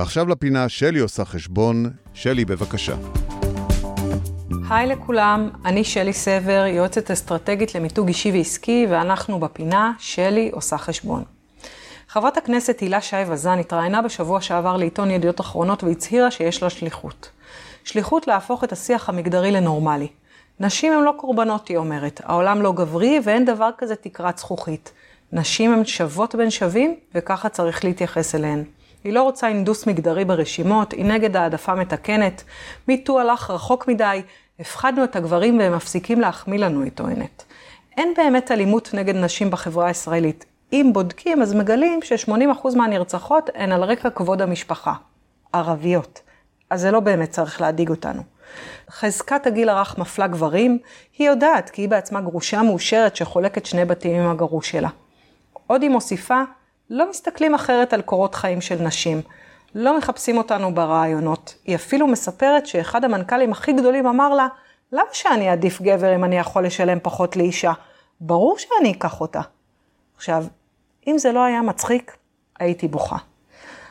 ועכשיו לפינה, שלי עושה חשבון. שלי, בבקשה. היי לכולם, אני שלי סבר, יועצת אסטרטגית למיתוג אישי ועסקי, ואנחנו בפינה שלי עושה חשבון. חברת הכנסת הילה שי וזן התראיינה בשבוע שעבר לעיתון ידיעות אחרונות והצהירה שיש לה שליחות. שליחות להפוך את השיח המגדרי לנורמלי. נשים הן לא קורבנות, היא אומרת. העולם לא גברי ואין דבר כזה תקרת זכוכית. נשים הן שוות בין שווים, וככה צריך להתייחס אליהן. היא לא רוצה אינדוס מגדרי ברשימות, היא נגד העדפה מתקנת. מיטו הלך רחוק מדי, הפחדנו את הגברים והם מפסיקים להחמיא לנו, היא טוענת. אין באמת אלימות נגד נשים בחברה הישראלית. אם בודקים, אז מגלים ש-80% מהנרצחות הן על רקע כבוד המשפחה. ערביות. אז זה לא באמת צריך להדאיג אותנו. חזקת הגיל הרך מפלה גברים, היא יודעת כי היא בעצמה גרושה מאושרת שחולקת שני בתים עם הגרוש שלה. עוד היא מוסיפה, לא מסתכלים אחרת על קורות חיים של נשים. לא מחפשים אותנו ברעיונות. היא אפילו מספרת שאחד המנכ"לים הכי גדולים אמר לה, למה שאני אעדיף גבר אם אני יכול לשלם פחות לאישה? ברור שאני אקח אותה. עכשיו, אם זה לא היה מצחיק, הייתי בוכה.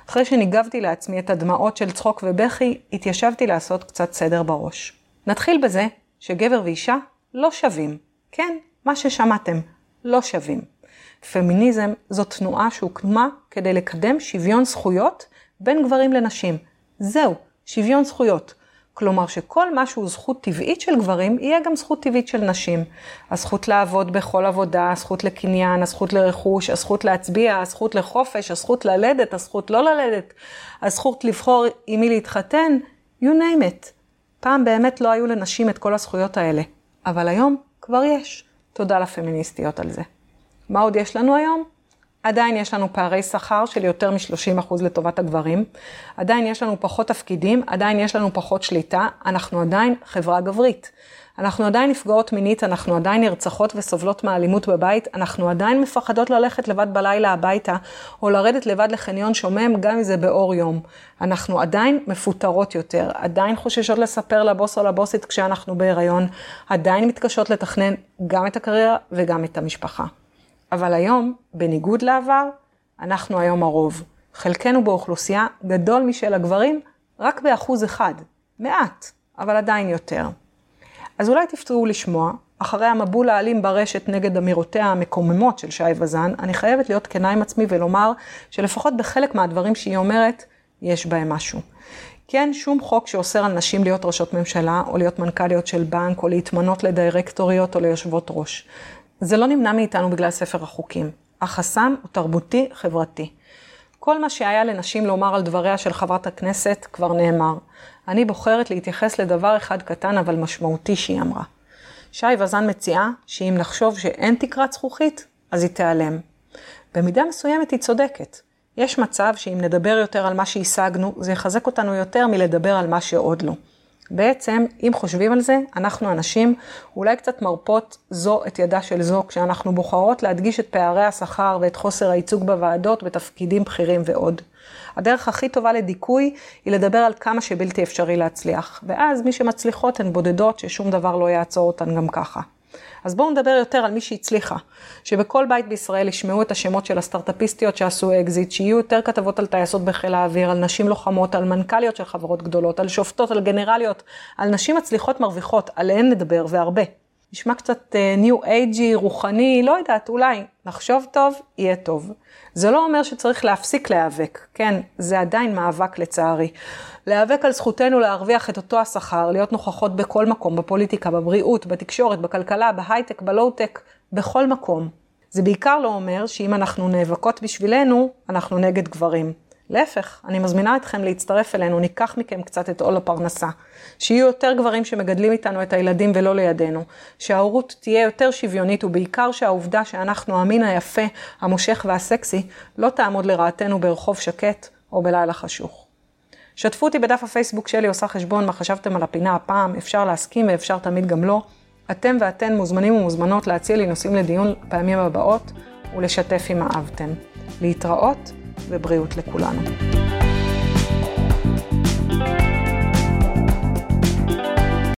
אחרי שניגבתי לעצמי את הדמעות של צחוק ובכי, התיישבתי לעשות קצת סדר בראש. נתחיל בזה שגבר ואישה לא שווים. כן, מה ששמעתם, לא שווים. פמיניזם זו תנועה שהוקמה כדי לקדם שוויון זכויות בין גברים לנשים. זהו, שוויון זכויות. כלומר שכל מה שהוא זכות טבעית של גברים, יהיה גם זכות טבעית של נשים. הזכות לעבוד בכל עבודה, הזכות לקניין, הזכות לרכוש, הזכות להצביע, הזכות לחופש, הזכות ללדת, הזכות לא ללדת, הזכות לבחור עם מי להתחתן, you name it. פעם באמת לא היו לנשים את כל הזכויות האלה, אבל היום כבר יש. תודה לפמיניסטיות על זה. מה עוד יש לנו היום? עדיין יש לנו פערי שכר של יותר מ-30% לטובת הגברים, עדיין יש לנו פחות תפקידים, עדיין יש לנו פחות שליטה, אנחנו עדיין חברה גברית. אנחנו עדיין נפגעות מינית, אנחנו עדיין נרצחות וסובלות מאלימות בבית, אנחנו עדיין מפחדות ללכת לבד בלילה הביתה, או לרדת לבד לחניון שומם, גם אם זה באור יום. אנחנו עדיין מפוטרות יותר, עדיין חוששות לספר לבוס או לבוסית כשאנחנו בהיריון, עדיין מתקשות לתכנן גם את הקריירה וגם את המשפחה. אבל היום, בניגוד לעבר, אנחנו היום הרוב. חלקנו באוכלוסייה גדול משל הגברים רק באחוז אחד. מעט, אבל עדיין יותר. אז אולי תפתרו לשמוע, אחרי המבול האלים ברשת נגד אמירותיה המקוממות של שי וזן, אני חייבת להיות כנה עם עצמי ולומר שלפחות בחלק מהדברים שהיא אומרת, יש בהם משהו. כי אין שום חוק שאוסר על נשים להיות ראשות ממשלה, או להיות מנכ"ליות של בנק, או להתמנות לדירקטוריות או ליושבות ראש. זה לא נמנע מאיתנו בגלל ספר החוקים. החסם הוא תרבותי, חברתי. כל מה שהיה לנשים לומר על דבריה של חברת הכנסת כבר נאמר. אני בוחרת להתייחס לדבר אחד קטן אבל משמעותי שהיא אמרה. שי וזן מציעה שאם נחשוב שאין תקרת זכוכית, אז היא תיעלם. במידה מסוימת היא צודקת. יש מצב שאם נדבר יותר על מה שהשגנו, זה יחזק אותנו יותר מלדבר על מה שעוד לא. בעצם, אם חושבים על זה, אנחנו הנשים אולי קצת מרפות זו את ידה של זו, כשאנחנו בוחרות להדגיש את פערי השכר ואת חוסר הייצוג בוועדות, בתפקידים בכירים ועוד. הדרך הכי טובה לדיכוי היא לדבר על כמה שבלתי אפשרי להצליח, ואז מי שמצליחות הן בודדות ששום דבר לא יעצור אותן גם ככה. אז בואו נדבר יותר על מי שהצליחה. שבכל בית בישראל ישמעו את השמות של הסטארטאפיסטיות שעשו אקזיט, שיהיו יותר כתבות על טייסות בחיל האוויר, על נשים לוחמות, על מנכ"ליות של חברות גדולות, על שופטות, על גנרליות, על נשים מצליחות מרוויחות, עליהן נדבר והרבה. נשמע קצת new uh, age י, רוחני, לא יודעת, אולי נחשוב טוב, יהיה טוב. זה לא אומר שצריך להפסיק להיאבק, כן, זה עדיין מאבק לצערי. להיאבק על זכותנו להרוויח את אותו השכר, להיות נוכחות בכל מקום, בפוליטיקה, בבריאות, בתקשורת, בכלכלה, בהייטק, בלואו-טק, בכל מקום. זה בעיקר לא אומר שאם אנחנו נאבקות בשבילנו, אנחנו נגד גברים. להפך, אני מזמינה אתכם להצטרף אלינו, ניקח מכם קצת את עול הפרנסה. שיהיו יותר גברים שמגדלים איתנו את הילדים ולא לידינו. שההורות תהיה יותר שוויונית, ובעיקר שהעובדה שאנחנו המין היפה, המושך והסקסי, לא תעמוד לרעתנו ברחוב שקט או בלילה חשוך. שתפו אותי בדף הפייסבוק שלי עושה חשבון מה חשבתם על הפינה הפעם, אפשר להסכים ואפשר תמיד גם לא. אתם ואתן מוזמנים ומוזמנות להציע לי נושאים לדיון פעמים הבאות ולשתף אם אהבתם. להתראות ובריאות לכולנו.